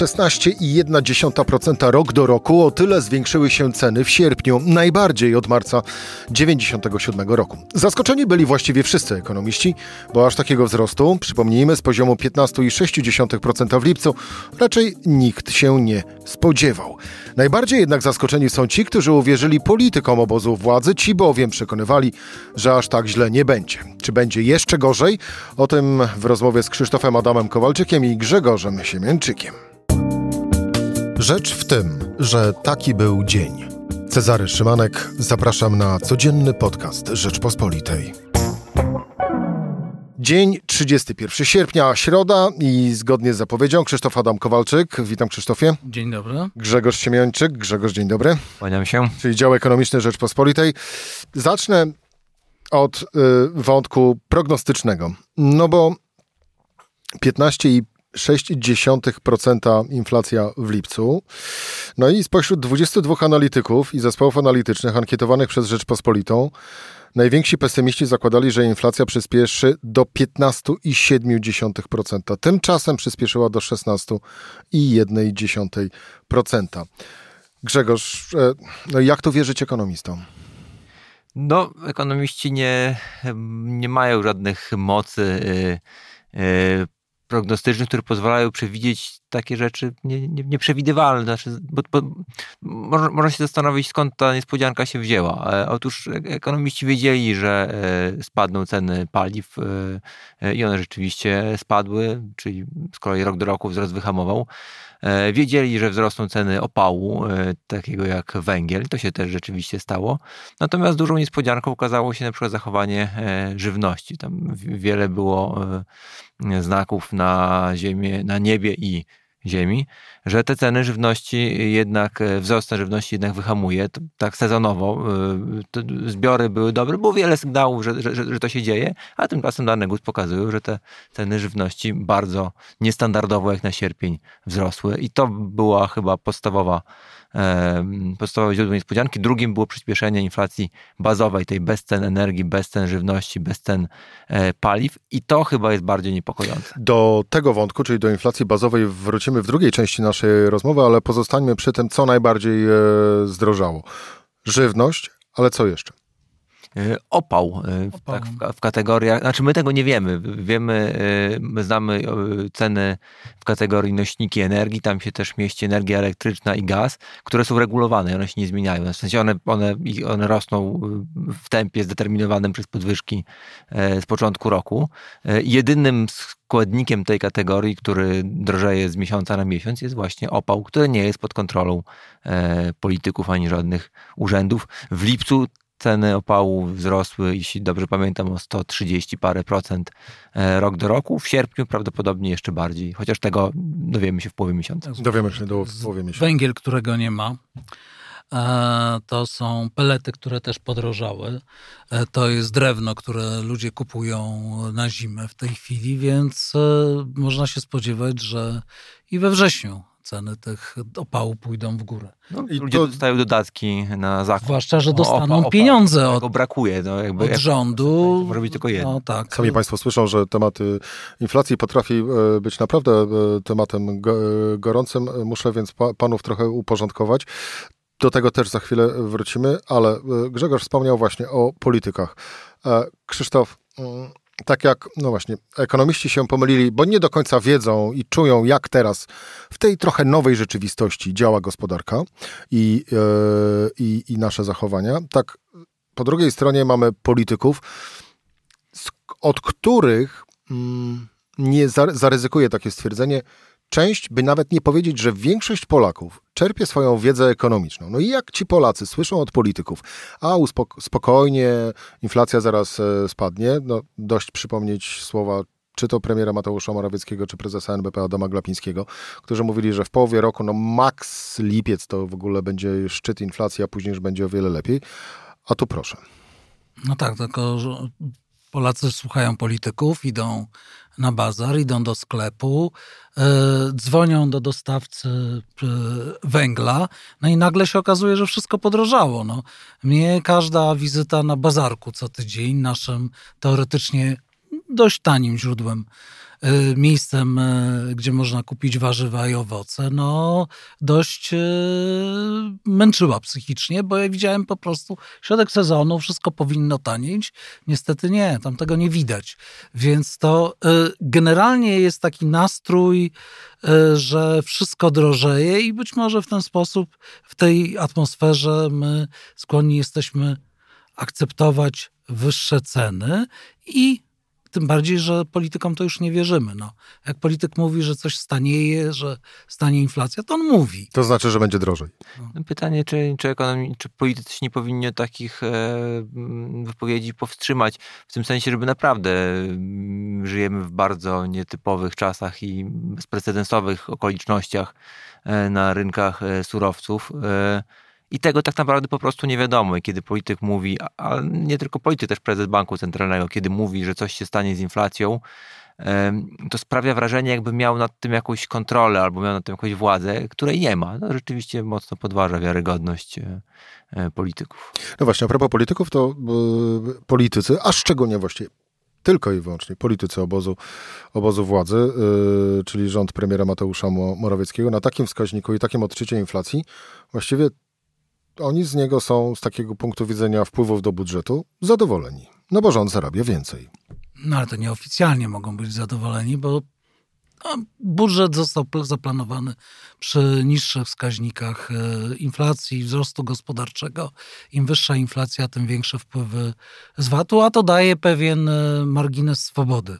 16,1% rok do roku. O tyle zwiększyły się ceny w sierpniu, najbardziej od marca 1997 roku. Zaskoczeni byli właściwie wszyscy ekonomiści, bo aż takiego wzrostu, przypomnijmy, z poziomu 15,6% w lipcu raczej nikt się nie spodziewał. Najbardziej jednak zaskoczeni są ci, którzy uwierzyli politykom obozu władzy, ci bowiem przekonywali, że aż tak źle nie będzie. Czy będzie jeszcze gorzej? O tym w rozmowie z Krzysztofem Adamem Kowalczykiem i Grzegorzem Siemięczykiem. Rzecz w tym, że taki był dzień. Cezary Szymanek, zapraszam na codzienny podcast Rzeczpospolitej. Dzień 31 sierpnia, środa i zgodnie z zapowiedzią Krzysztof Adam Kowalczyk. Witam Krzysztofie. Dzień dobry. Grzegorz Siemiończyk. Grzegorz, dzień dobry. Kłaniam się. Czyli dział ekonomiczny Rzeczpospolitej. Zacznę od y, wątku prognostycznego. No bo 15,6% inflacja w lipcu. No i spośród 22 analityków i zespołów analitycznych ankietowanych przez Rzeczpospolitą, najwięksi pesymiści zakładali, że inflacja przyspieszy do 15,7%. Tymczasem przyspieszyła do 16,1%. Grzegorz, e, no jak to wierzyć ekonomistom? No, ekonomiści nie, nie mają żadnych mocy y, y, prognostycznych, które pozwalają przewidzieć takie rzeczy nie, nie, nieprzewidywalne. Znaczy, bo, bo, można, się zastanowić, skąd ta niespodzianka się wzięła. E, otóż ekonomiści wiedzieli, że e, spadną ceny paliw e, i one rzeczywiście spadły, czyli z kolei rok do roku wzrost wyhamował. E, wiedzieli, że wzrosną ceny opału, e, takiego jak węgiel, to się też rzeczywiście stało. Natomiast dużą niespodzianką okazało się na przykład zachowanie e, żywności. Tam wiele było znaków na ziemię, na niebie i ziemi, że te ceny żywności jednak, e, wzrost cen żywności jednak wyhamuje, tak sezonowo. E, zbiory były dobre, było wiele sygnałów, że, że, że to się dzieje, a tymczasem dane GUS pokazują, że te ceny żywności bardzo niestandardowo jak na sierpień wzrosły i to była chyba podstawowa podstawowe źródło niespodzianki. Drugim było przyspieszenie inflacji bazowej, tej bez cen energii, bez cen żywności, bez cen e, paliw i to chyba jest bardziej niepokojące. Do tego wątku, czyli do inflacji bazowej wrócimy w drugiej części naszej rozmowy, ale pozostańmy przy tym, co najbardziej e, zdrożało. Żywność, ale co jeszcze? E, opał, e, w, tak, w, w, kategoriach, znaczy my tego nie wiemy, wiemy, e, my znamy ceny w kategorii nośniki energii, tam się też mieści energia elektryczna i gaz, które są regulowane one się nie zmieniają, w sensie one, one, one rosną w tempie zdeterminowanym przez podwyżki z początku roku. Jedynym składnikiem tej kategorii, który drożeje z miesiąca na miesiąc jest właśnie opał, który nie jest pod kontrolą polityków ani żadnych urzędów. W lipcu ceny opału wzrosły, jeśli dobrze pamiętam, o 130 parę procent e, rok do roku. W sierpniu prawdopodobnie jeszcze bardziej, chociaż tego dowiemy się w połowie miesiąca. Dowiemy się do, w połowie miesiąca. Węgiel, którego nie ma. E, to są pelety, które też podrożały. E, to jest drewno, które ludzie kupują na zimę w tej chwili, więc można się spodziewać, że i we wrześniu ceny tych opału pójdą w górę. No, I ludzie to... dostają dodatki na zakup. Zwłaszcza, że dostaną opa, opa, pieniądze od, brakuje, no, jakby, od rządu. Może być tylko jedno. No, tak. Sami Państwo słyszą, że tematy inflacji potrafi e, być naprawdę e, tematem e, gorącym. Muszę więc panów trochę uporządkować. Do tego też za chwilę wrócimy, ale Grzegorz wspomniał właśnie o politykach. Krzysztof, mm, tak jak, no właśnie, ekonomiści się pomylili, bo nie do końca wiedzą i czują, jak teraz w tej trochę nowej rzeczywistości działa gospodarka i, yy, i, i nasze zachowania. Tak, po drugiej stronie mamy polityków, od których mm, nie zaryzykuję takie stwierdzenie, część, by nawet nie powiedzieć, że większość Polaków czerpie swoją wiedzę ekonomiczną. No i jak ci Polacy słyszą od polityków, a spokojnie, inflacja zaraz e, spadnie, no dość przypomnieć słowa czy to premiera Mateusza Morawieckiego, czy prezesa NBP Adama Glapińskiego, którzy mówili, że w połowie roku, no maks lipiec to w ogóle będzie szczyt inflacji, a później już będzie o wiele lepiej. A tu proszę. No tak, tylko Polacy słuchają polityków, idą na bazar, idą do sklepu, yy, dzwonią do dostawcy yy, węgla, no i nagle się okazuje, że wszystko podrożało. No. Mnie każda wizyta na bazarku co tydzień, naszym teoretycznie dość tanim źródłem miejscem, gdzie można kupić warzywa i owoce, no dość męczyła psychicznie, bo ja widziałem po prostu środek sezonu, wszystko powinno tanieć. Niestety nie, tam tego nie widać. Więc to generalnie jest taki nastrój, że wszystko drożeje i być może w ten sposób, w tej atmosferze my skłonni jesteśmy akceptować wyższe ceny i tym bardziej, że politykom to już nie wierzymy. No, jak polityk mówi, że coś stanieje, że stanie inflacja, to on mówi. To znaczy, że będzie drożej. No. Pytanie, czy, czy, czy politycy nie powinni takich e, wypowiedzi powstrzymać, w tym sensie, żeby naprawdę żyjemy w bardzo nietypowych czasach i bezprecedensowych okolicznościach e, na rynkach e, surowców. E, i tego tak naprawdę po prostu nie wiadomo. I kiedy polityk mówi, a nie tylko polityk, też prezes banku centralnego, kiedy mówi, że coś się stanie z inflacją, to sprawia wrażenie, jakby miał nad tym jakąś kontrolę albo miał nad tym jakąś władzę, której nie ma. No, rzeczywiście mocno podważa wiarygodność e, e, polityków. No właśnie, a propos polityków, to yy, politycy, a szczególnie właściwie tylko i wyłącznie politycy obozu, obozu władzy, czyli rząd premiera Mateusza Morawieckiego, na takim wskaźniku i takim odczycie inflacji właściwie oni z niego są z takiego punktu widzenia wpływów do budżetu zadowoleni, no bo rząd zarabia więcej. No ale to nieoficjalnie mogą być zadowoleni, bo no, budżet został zaplanowany przy niższych wskaźnikach e, inflacji, wzrostu gospodarczego. Im wyższa inflacja, tym większe wpływy z VAT-u, a to daje pewien e, margines swobody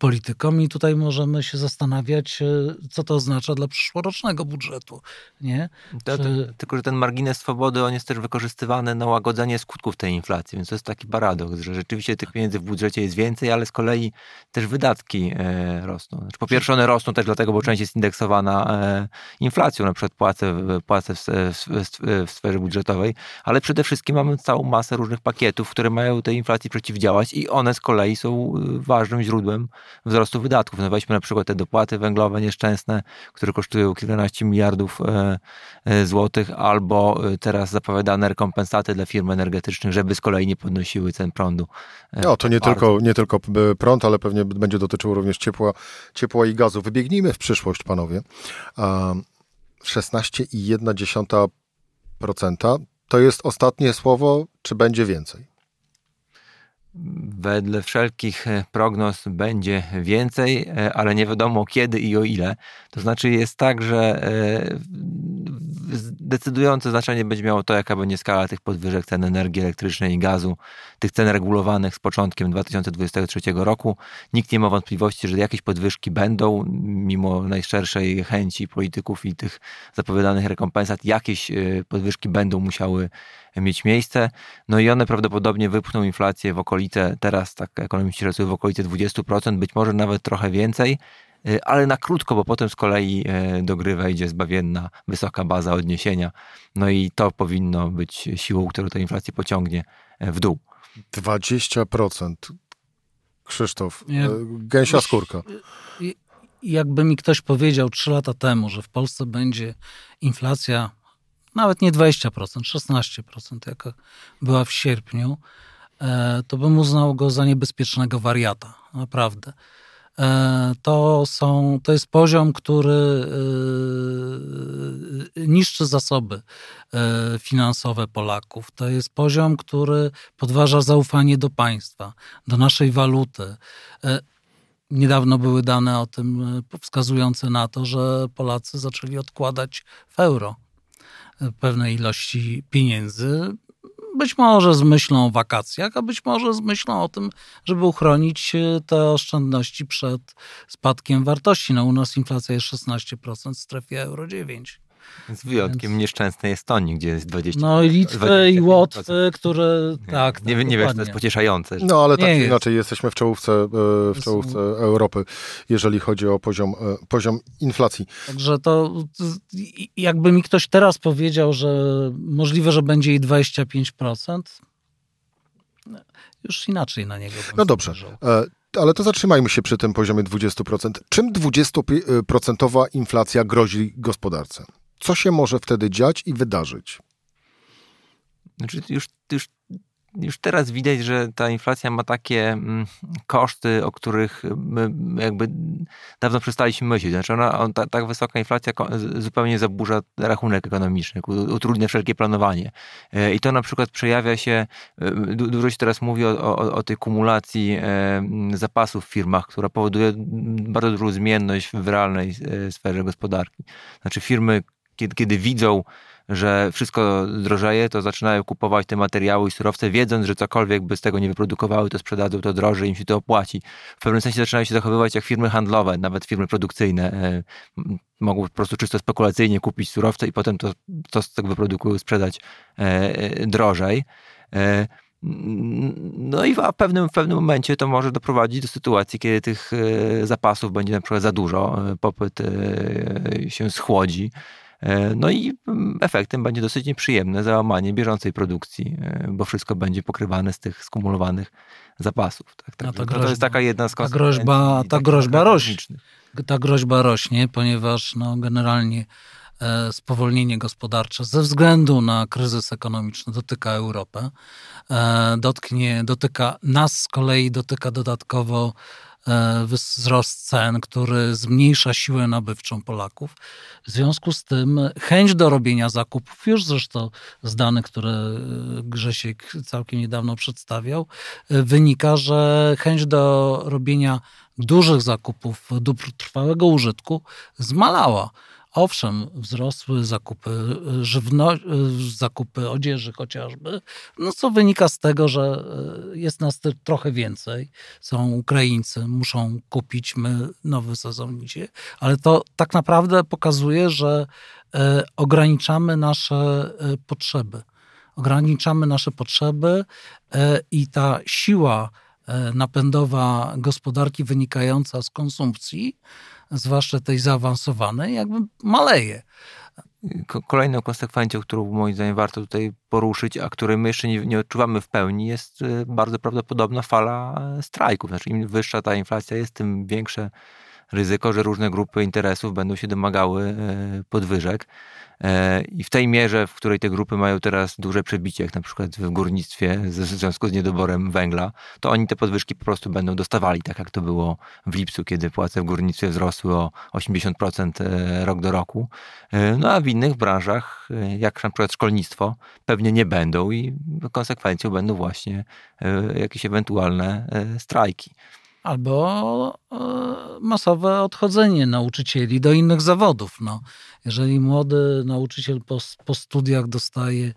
politykom i tutaj możemy się zastanawiać, e, co to oznacza dla przyszłorocznego budżetu. Nie? To, to, tylko, że ten margines swobody, on jest też wykorzystywany na łagodzenie skutków tej inflacji, więc to jest taki paradoks, że rzeczywiście tych pieniędzy w budżecie jest więcej, ale z kolei też wydatki e, rosną. Znaczy, po pierwsze one rosną też dlatego, bo część jest indeksowana e, inflacją, na przykład płace, płace w, w, w sferze budżetowej, ale przede wszystkim mamy całą masę różnych pakietów, które mają tej inflacji przeciwdziałać i one z kolei są e, ważnym źródłem wzrostu wydatków. No weźmy na przykład te dopłaty węglowe nieszczęsne, które kosztują kilkanaście miliardów e, e, złotych, albo e, teraz zapowiadane rekompensaty dla firm energetycznych, żeby z kolei nie podnosiły cen prądu. No, to nie tylko, nie tylko prąd, ale pewnie będzie dotyczyło również ciepła, ciepła i gazu. Wybiegnijmy w przyszłość, panowie. 16,1% to jest ostatnie słowo, czy będzie więcej? Wedle wszelkich e, prognoz będzie więcej, e, ale nie wiadomo kiedy i o ile. To znaczy jest tak, że e, decydujące znaczenie będzie miało to, jaka będzie skala tych podwyżek cen energii elektrycznej i gazu, tych cen regulowanych z początkiem 2023 roku. Nikt nie ma wątpliwości, że jakieś podwyżki będą, mimo najszerszej chęci polityków i tych zapowiadanych rekompensat, jakieś podwyżki będą musiały mieć miejsce. No i one prawdopodobnie wypchną inflację w okolice, teraz tak ekonomiści szacują w okolice 20%, być może nawet trochę więcej, y, ale na krótko, bo potem z kolei y, do gry wejdzie zbawienna wysoka baza odniesienia. No i to powinno być siłą, która tę inflację pociągnie y, w dół. 20%. Krzysztof, Jak, gęsia skórka. Jakby mi ktoś powiedział trzy lata temu, że w Polsce będzie inflacja nawet nie 20%, 16%, jaka była w sierpniu, e, to bym uznał go za niebezpiecznego wariata. Naprawdę. E, to, są, to jest poziom, który e, niszczy zasoby finansowe Polaków. To jest poziom, który podważa zaufanie do państwa, do naszej waluty. Niedawno były dane o tym wskazujące na to, że Polacy zaczęli odkładać w euro pewnej ilości pieniędzy. Być może z myślą o wakacjach, a być może z myślą o tym, żeby uchronić te oszczędności przed spadkiem wartości. No, u nas inflacja jest 16% w strefie euro 9. Z wyjątkiem Więc... nieszczęsnej Estonii, gdzie jest 20%. No i Litwy i Łotwy, które tak. Nie, tak, nie wiesz, to jest pocieszające. No ale tak jest. inaczej jesteśmy w czołówce, e, w czołówce Europy, jeżeli chodzi o poziom, e, poziom inflacji. Także to jakby mi ktoś teraz powiedział, że możliwe, że będzie i 25%, już inaczej na niego. No dobrze. E, ale to zatrzymajmy się przy tym poziomie 20%. Czym 20% inflacja grozi gospodarce? Co się może wtedy dziać i wydarzyć? Znaczy już, już już teraz widać, że ta inflacja ma takie mm, koszty, o których my jakby dawno przestaliśmy myśleć. Znaczy ona, on, ta, tak wysoka inflacja zupełnie zaburza rachunek ekonomiczny, utrudnia wszelkie planowanie. E, I to na przykład przejawia się, e, dużo się teraz mówi o, o, o tej kumulacji e, zapasów w firmach, która powoduje bardzo dużą zmienność w realnej sferze gospodarki. Znaczy firmy, kiedy, kiedy widzą, że wszystko drożeje, to zaczynają kupować te materiały i surowce, wiedząc, że cokolwiek by z tego nie wyprodukowały, to sprzedadzą to drożej, im się to opłaci. W pewnym sensie zaczynają się zachowywać jak firmy handlowe, nawet firmy produkcyjne. E, mogą po prostu czysto spekulacyjnie kupić surowce i potem to, to z tego wyprodukują, sprzedać e, e, drożej. No i w pewnym, w pewnym momencie to może doprowadzić do sytuacji, kiedy tych zapasów będzie na przykład za dużo, popyt się schłodzi no i mm, efektem będzie dosyć nieprzyjemne załamanie bieżącej produkcji, e, bo wszystko będzie pokrywane z tych skumulowanych zapasów. Tak, tak. No to, groźba, to jest taka jedna z Ta groźba, ta groźba rośnie. Ta groźba rośnie, ponieważ no, generalnie e, spowolnienie gospodarcze ze względu na kryzys ekonomiczny dotyka Europę. Dotknie, dotyka nas z kolei, dotyka dodatkowo E, wzrost cen, który zmniejsza siłę nabywczą Polaków. W związku z tym chęć do robienia zakupów, już zresztą z danych, które e, Grzesiek całkiem niedawno przedstawiał, e, wynika, że chęć do robienia dużych zakupów dóbr trwałego użytku zmalała. Owszem, wzrosły zakupy żywno, zakupy odzieży chociażby, no co wynika z tego, że e, jest nas trochę więcej. Są Ukraińcy, muszą kupić, my nowy sezon idzie, ale to tak naprawdę pokazuje, że ograniczamy nasze potrzeby. Ograniczamy nasze potrzeby i ta siła napędowa gospodarki wynikająca z konsumpcji zwłaszcza tej zaawansowanej, jakby maleje. Kolejną konsekwencją, którą moim zdaniem warto tutaj poruszyć, a której my jeszcze nie, nie odczuwamy w pełni, jest y, bardzo prawdopodobna fala strajków. Znaczy, im wyższa ta inflacja jest, tym większe ryzyko, że różne grupy interesów będą się domagały y, podwyżek. E, I w tej mierze, w której te grupy mają teraz duże przebicie, jak na przykład w górnictwie w związku z niedoborem węgla, to oni te podwyżki po prostu będą dostawali, tak jak to było w lipcu, kiedy płace w górnictwie wzrosły o 80% e, rok do roku. E, no a w innych branżach, jak na przykład szkolnictwo, pewnie nie będą i konsekwencją będą właśnie jakieś ewentualne strajki albo e, masowe odchodzenie nauczycieli do innych zawodów. No, jeżeli młody nauczyciel po, po studiach dostaje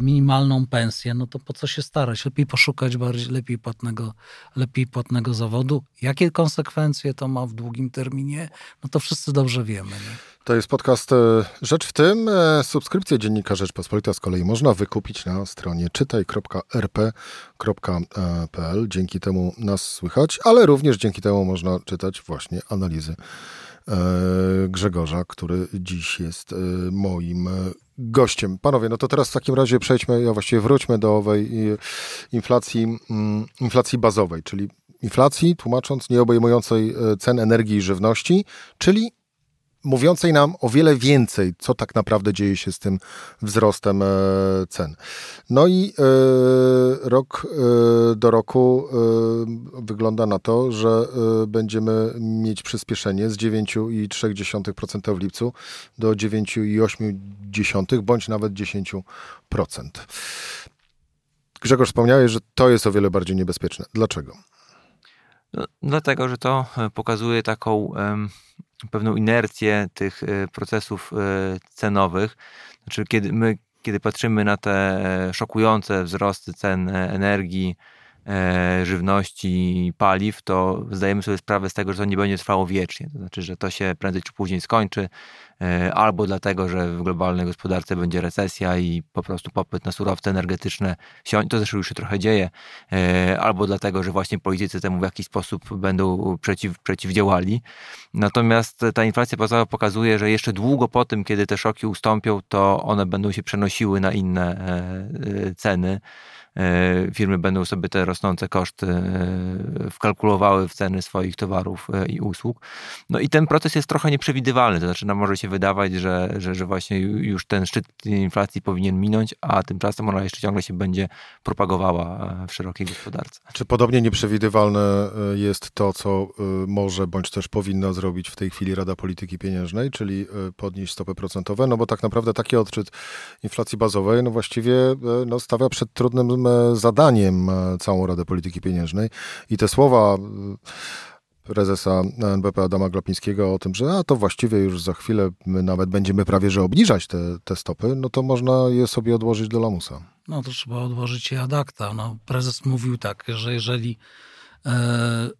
minimalną pensję, no to po co się starać? Lepiej poszukać bardziej, lepiej płatnego, lepiej płatnego zawodu. Jakie konsekwencje to ma w długim terminie? No to wszyscy dobrze wiemy. Nie? To jest podcast e, Rzecz w tym. E, subskrypcję Dziennika Rzeczpospolita z kolei można wykupić na stronie czytaj.rp.pl. Dzięki temu nas słychać, ale również dzięki temu można czytać właśnie analizy e, Grzegorza, który dziś jest moim gościem. Panowie, no to teraz w takim razie przejdźmy, ja właściwie wróćmy do owej inflacji, mm, inflacji bazowej, czyli inflacji, tłumacząc, nieobejmującej cen energii i żywności, czyli mówiącej nam o wiele więcej, co tak naprawdę dzieje się z tym wzrostem e, cen. No i e, rok e, do roku wygląda na to, że będziemy mieć przyspieszenie z 9,3% w lipcu do 9,8% bądź nawet 10%. Grzegorz wspomniałeś, że to jest o wiele bardziej niebezpieczne. Dlaczego? No, dlatego, że to pokazuje taką pewną inercję tych e, procesów e, cenowych. Znaczy, kiedy my, kiedy patrzymy na te szokujące wzrosty cen energii, E, żywności paliw, to zdajemy sobie sprawę z tego, że to nie będzie trwało wiecznie. To znaczy, że to się prędzej czy później skończy, e, albo dlatego, że w globalnej gospodarce będzie recesja i po prostu popyt na surowce energetyczne to zresztą już się trochę dzieje, e, albo dlatego, że właśnie politycy temu w jakiś sposób będą przeciw, przeciwdziałali. Natomiast ta inflacja bazowa pokazuje, że jeszcze długo po tym, kiedy te szoki ustąpią, to one będą się przenosiły na inne ceny. E, firmy będą sobie te rosnące koszty wkalkulowały w ceny swoich towarów i usług. No i ten proces jest trochę nieprzewidywalny, to znaczy nam może się wydawać, że, że, że właśnie już ten szczyt inflacji powinien minąć, a tymczasem ona jeszcze ciągle się będzie propagowała w szerokiej gospodarce. Czy podobnie nieprzewidywalne jest to, co może bądź też powinna zrobić w tej chwili Rada Polityki Pieniężnej, czyli podnieść stopy procentowe, no bo tak naprawdę taki odczyt inflacji bazowej no właściwie no, stawia przed trudnym zadaniem całą Radę Polityki Pieniężnej i te słowa prezesa NBP Adama Glapińskiego o tym, że a to właściwie już za chwilę my nawet będziemy prawie że obniżać te, te stopy, no to można je sobie odłożyć do lamusa. No to trzeba odłożyć je ad acta. No, prezes mówił tak, że jeżeli e,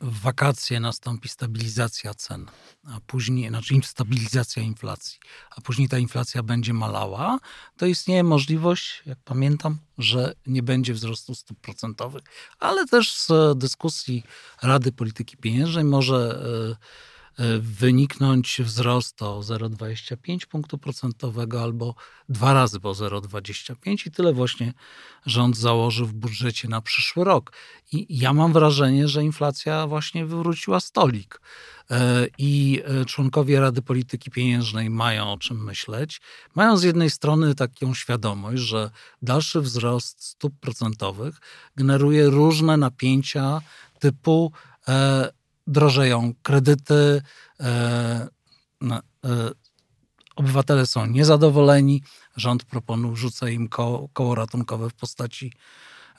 w wakacje nastąpi stabilizacja cen, a później, znaczy stabilizacja inflacji, a później ta inflacja będzie malała, to istnieje możliwość, jak pamiętam, że nie będzie wzrostu stóp procentowych. Ale też z dyskusji Rady Polityki Pieniężnej może E, wyniknąć wzrost o 0,25 punktu procentowego albo dwa razy po 0,25 i tyle właśnie rząd założył w budżecie na przyszły rok. I ja mam wrażenie, że inflacja właśnie wywróciła stolik. E, I e, członkowie Rady Polityki Pieniężnej mają o czym myśleć. Mają z jednej strony taką świadomość, że dalszy wzrost stóp procentowych generuje różne napięcia typu drożeją kredyty, e, e, obywatele są niezadowoleni, rząd proponuje, rzuca im koło, koło ratunkowe w postaci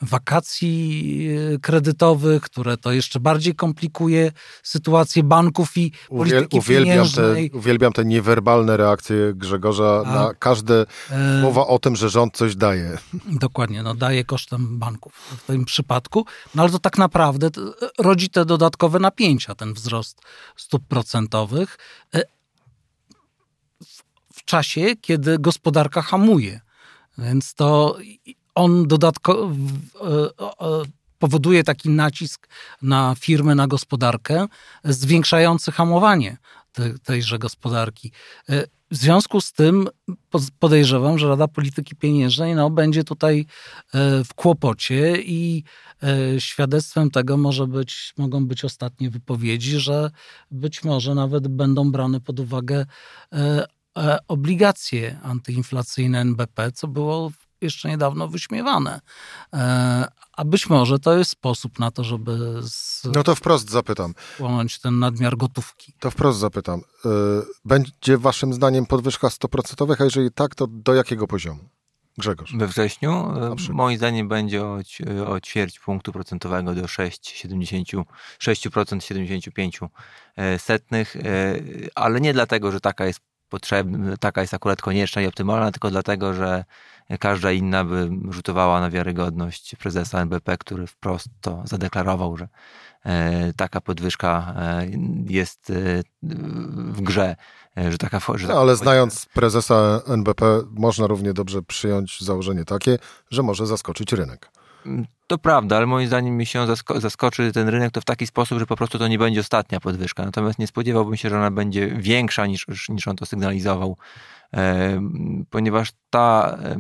wakacji e, kredytowych, które to jeszcze bardziej komplikuje sytuację banków i polityki uwielbiam pieniężnej. Te, uwielbiam te niewerbalne reakcje Grzegorza A, na każde e, mowa o tym, że rząd coś daje. Dokładnie, no daje kosztem banków w tym przypadku, no ale to tak naprawdę rodzi te dodatkowe napięcia, ten wzrost stóp procentowych e, w czasie, kiedy gospodarka hamuje. Więc to on dodatkowo e, e, powoduje taki nacisk na firmy, na gospodarkę, zwiększający hamowanie tejże gospodarki. E, w związku z tym podejrzewam, że Rada Polityki Pieniężnej no, będzie tutaj w kłopocie i świadectwem tego może być, mogą być ostatnie wypowiedzi, że być może nawet będą brane pod uwagę obligacje antyinflacyjne NBP, co było jeszcze niedawno wyśmiewane. E, a być może to jest sposób na to, żeby. Z... No to wprost zapytam. Łamać ten nadmiar gotówki. To wprost zapytam. E, będzie Waszym zdaniem podwyżka 100%, a jeżeli tak, to do jakiego poziomu? Grzegorz. We wrześniu e, moim zdaniem będzie o, o ćwierć punktu procentowego do 6,70, 6% 75 setnych, ale nie dlatego, że taka jest potrzebna, taka jest akurat konieczna i optymalna, tylko dlatego, że każda inna by rzutowała na wiarygodność prezesa NBP, który wprost to zadeklarował, że e, taka podwyżka e, jest e, w grze. Że taka, że taka ale znając prezesa NBP, można równie dobrze przyjąć założenie takie, że może zaskoczyć rynek. To prawda, ale moim zdaniem, jeśli on zasko zaskoczy ten rynek, to w taki sposób, że po prostu to nie będzie ostatnia podwyżka. Natomiast nie spodziewałbym się, że ona będzie większa niż, niż on to sygnalizował, e, ponieważ ta. E,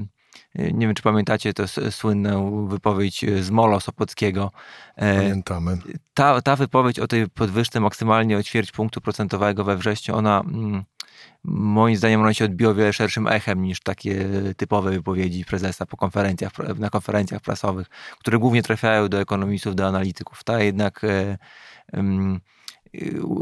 nie wiem, czy pamiętacie tę słynną wypowiedź z Molo Sopockiego. E, Pamiętamy. Ta, ta wypowiedź o tej podwyżce maksymalnie o ćwierć punktu procentowego we wrześniu, ona mm, moim zdaniem ona się odbiła wiele szerszym echem niż takie typowe wypowiedzi prezesa po konferencjach, na konferencjach prasowych, które głównie trafiają do ekonomistów, do analityków. Ta jednak e,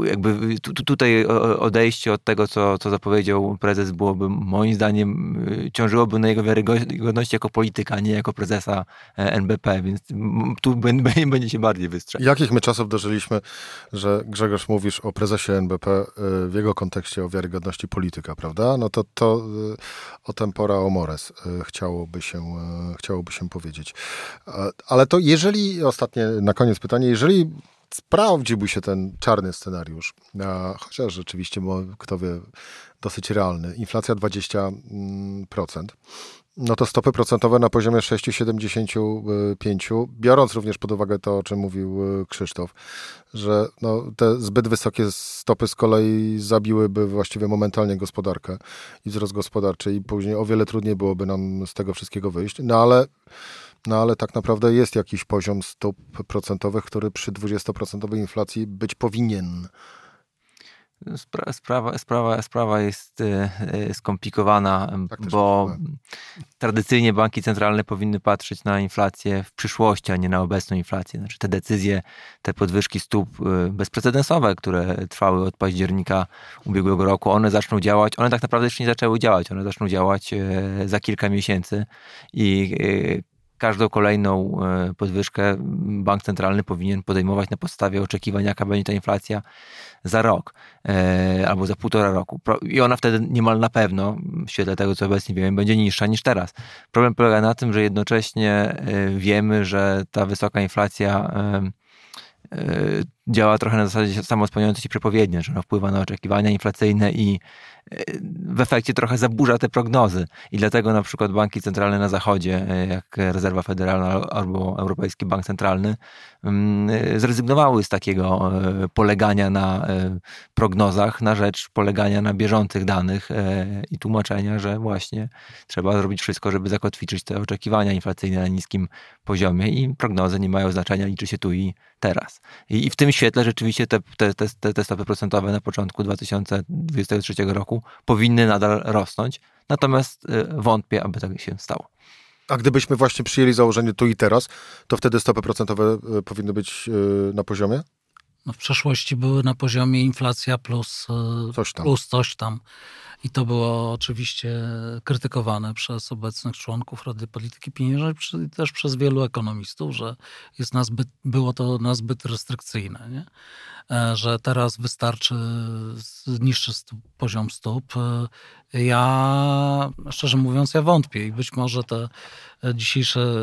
jakby tutaj odejście od tego, co, co zapowiedział prezes, byłoby moim zdaniem y, ciążyłoby na jego wiarygodności jako polityka, a nie jako prezesa e, NBP, więc tu będzie się bardziej wystrzegał. Jakich my czasów dożyliśmy, że Grzegorz mówisz o prezesie NBP y, w jego kontekście o wiarygodności polityka, prawda? No to, to y, o tempora o mores chciałoby się, chciałoby się powiedzieć. Ale to jeżeli, ostatnie na koniec pytanie, jeżeli sprawdziłby się ten czarny scenariusz, chociaż rzeczywiście, bo kto wie, dosyć realny, inflacja 20%, no to stopy procentowe na poziomie 6,75, biorąc również pod uwagę to, o czym mówił e, Krzysztof, że no, te zbyt wysokie stopy z kolei zabiłyby właściwie momentalnie gospodarkę i wzrost gospodarczy i później o wiele trudniej byłoby nam z tego wszystkiego wyjść. No ale no ale tak naprawdę jest jakiś poziom stóp procentowych, który przy 20% inflacji być powinien. Spra sprawa, sprawa, sprawa jest e, e, skomplikowana, tak bo tradycyjnie banki centralne powinny patrzeć na inflację w przyszłości, a nie na obecną inflację. Znaczy te decyzje, te podwyżki stóp e, bezprecedensowe, które trwały od października ubiegłego roku, one zaczną działać. One tak naprawdę jeszcze nie zaczęły działać. One zaczną działać za kilka miesięcy i każdą kolejną e, podwyżkę bank centralny powinien podejmować na podstawie oczekiwań, jaka będzie ta inflacja za rok e, albo za półtora roku. I ona wtedy niemal na pewno, w świetle tego, co obecnie wiemy, będzie niższa niż teraz. Problem polega na tym, że jednocześnie e, wiemy, że ta wysoka inflacja działa trochę na zasadzie samospełniającej się przepowiednie, że ona wpływa na oczekiwania inflacyjne i w efekcie trochę zaburza te prognozy. I dlatego na przykład banki centralne na zachodzie, e, jak Rezerwa Federalna albo Europejski Bank Centralny, mm, e, zrezygnowały z takiego e, polegania na prognozach, na rzecz polegania na bieżących danych i tłumaczenia, że właśnie trzeba zrobić wszystko, żeby zakotwiczyć te oczekiwania inflacyjne na niskim poziomie i prognozy nie mają znaczenia, liczy się tu i teraz. I w tym świetle rzeczywiście te, te, te, te stopy procentowe na początku 2023 roku powinny nadal rosnąć. Natomiast y, wątpię, aby tak się stało. A gdybyśmy właśnie przyjęli założenie tu i teraz, to wtedy stopy procentowe y, powinny być y, na poziomie? No w przeszłości były na poziomie inflacja plus coś tam. Plus coś tam. I to było oczywiście krytykowane przez obecnych członków Rady Polityki Pieniężnej też przez wielu ekonomistów, że jest nazbyt, było to nazbyt restrykcyjne. Nie? E, że teraz wystarczy niższy stóp, poziom stóp. E, ja, szczerze mówiąc, ja wątpię i być może te dzisiejsze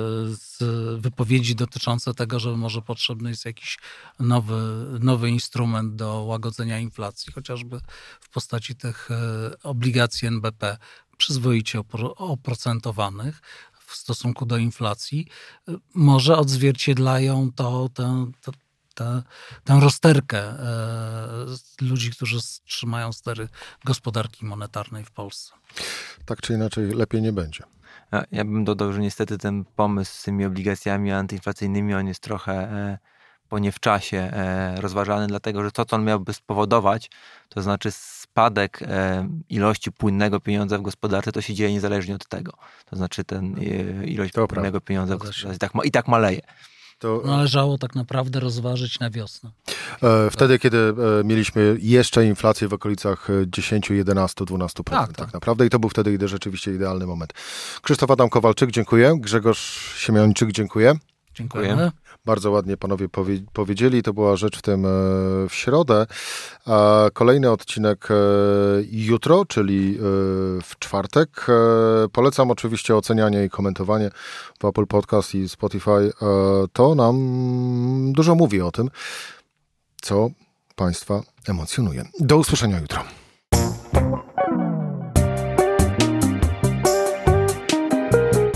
wypowiedzi dotyczące tego, że może potrzebny jest jakiś nowy, nowy instrument do łagodzenia inflacji, chociażby w postaci tych e, obligacji NBP przyzwoicie oprocentowanych w stosunku do inflacji, może odzwierciedlają to, tę, tę, tę rozterkę e, ludzi, którzy trzymają stery gospodarki monetarnej w Polsce. Tak czy inaczej, lepiej nie będzie. Ja bym dodał, że niestety ten pomysł z tymi obligacjami antyinflacyjnymi, on jest trochę e, po nie w czasie e, rozważany, dlatego że to, co on miałby spowodować, to znaczy spadek ilości płynnego pieniądza w gospodarce, to się dzieje niezależnie od tego. To znaczy ten ilość to płynnego prawda. pieniądza w gospodarce i tak, i tak maleje. To... Należało tak naprawdę rozważyć na wiosnę. E, wtedy, kiedy e, mieliśmy jeszcze inflację w okolicach 10, 11, 12%. Tak, tak. tak naprawdę i to był wtedy rzeczywiście idealny moment. Krzysztof Adam Kowalczyk, dziękuję. Grzegorz Siemiańczyk, dziękuję. Dziękujemy. Bardzo ładnie panowie powie powiedzieli. To była rzecz w tym e, w środę. A kolejny odcinek e, jutro, czyli e, w czwartek. Polecam oczywiście ocenianie i komentowanie w Apple Podcast i Spotify. To nam dużo mówi o tym, co Państwa emocjonuje. Do usłyszenia jutro.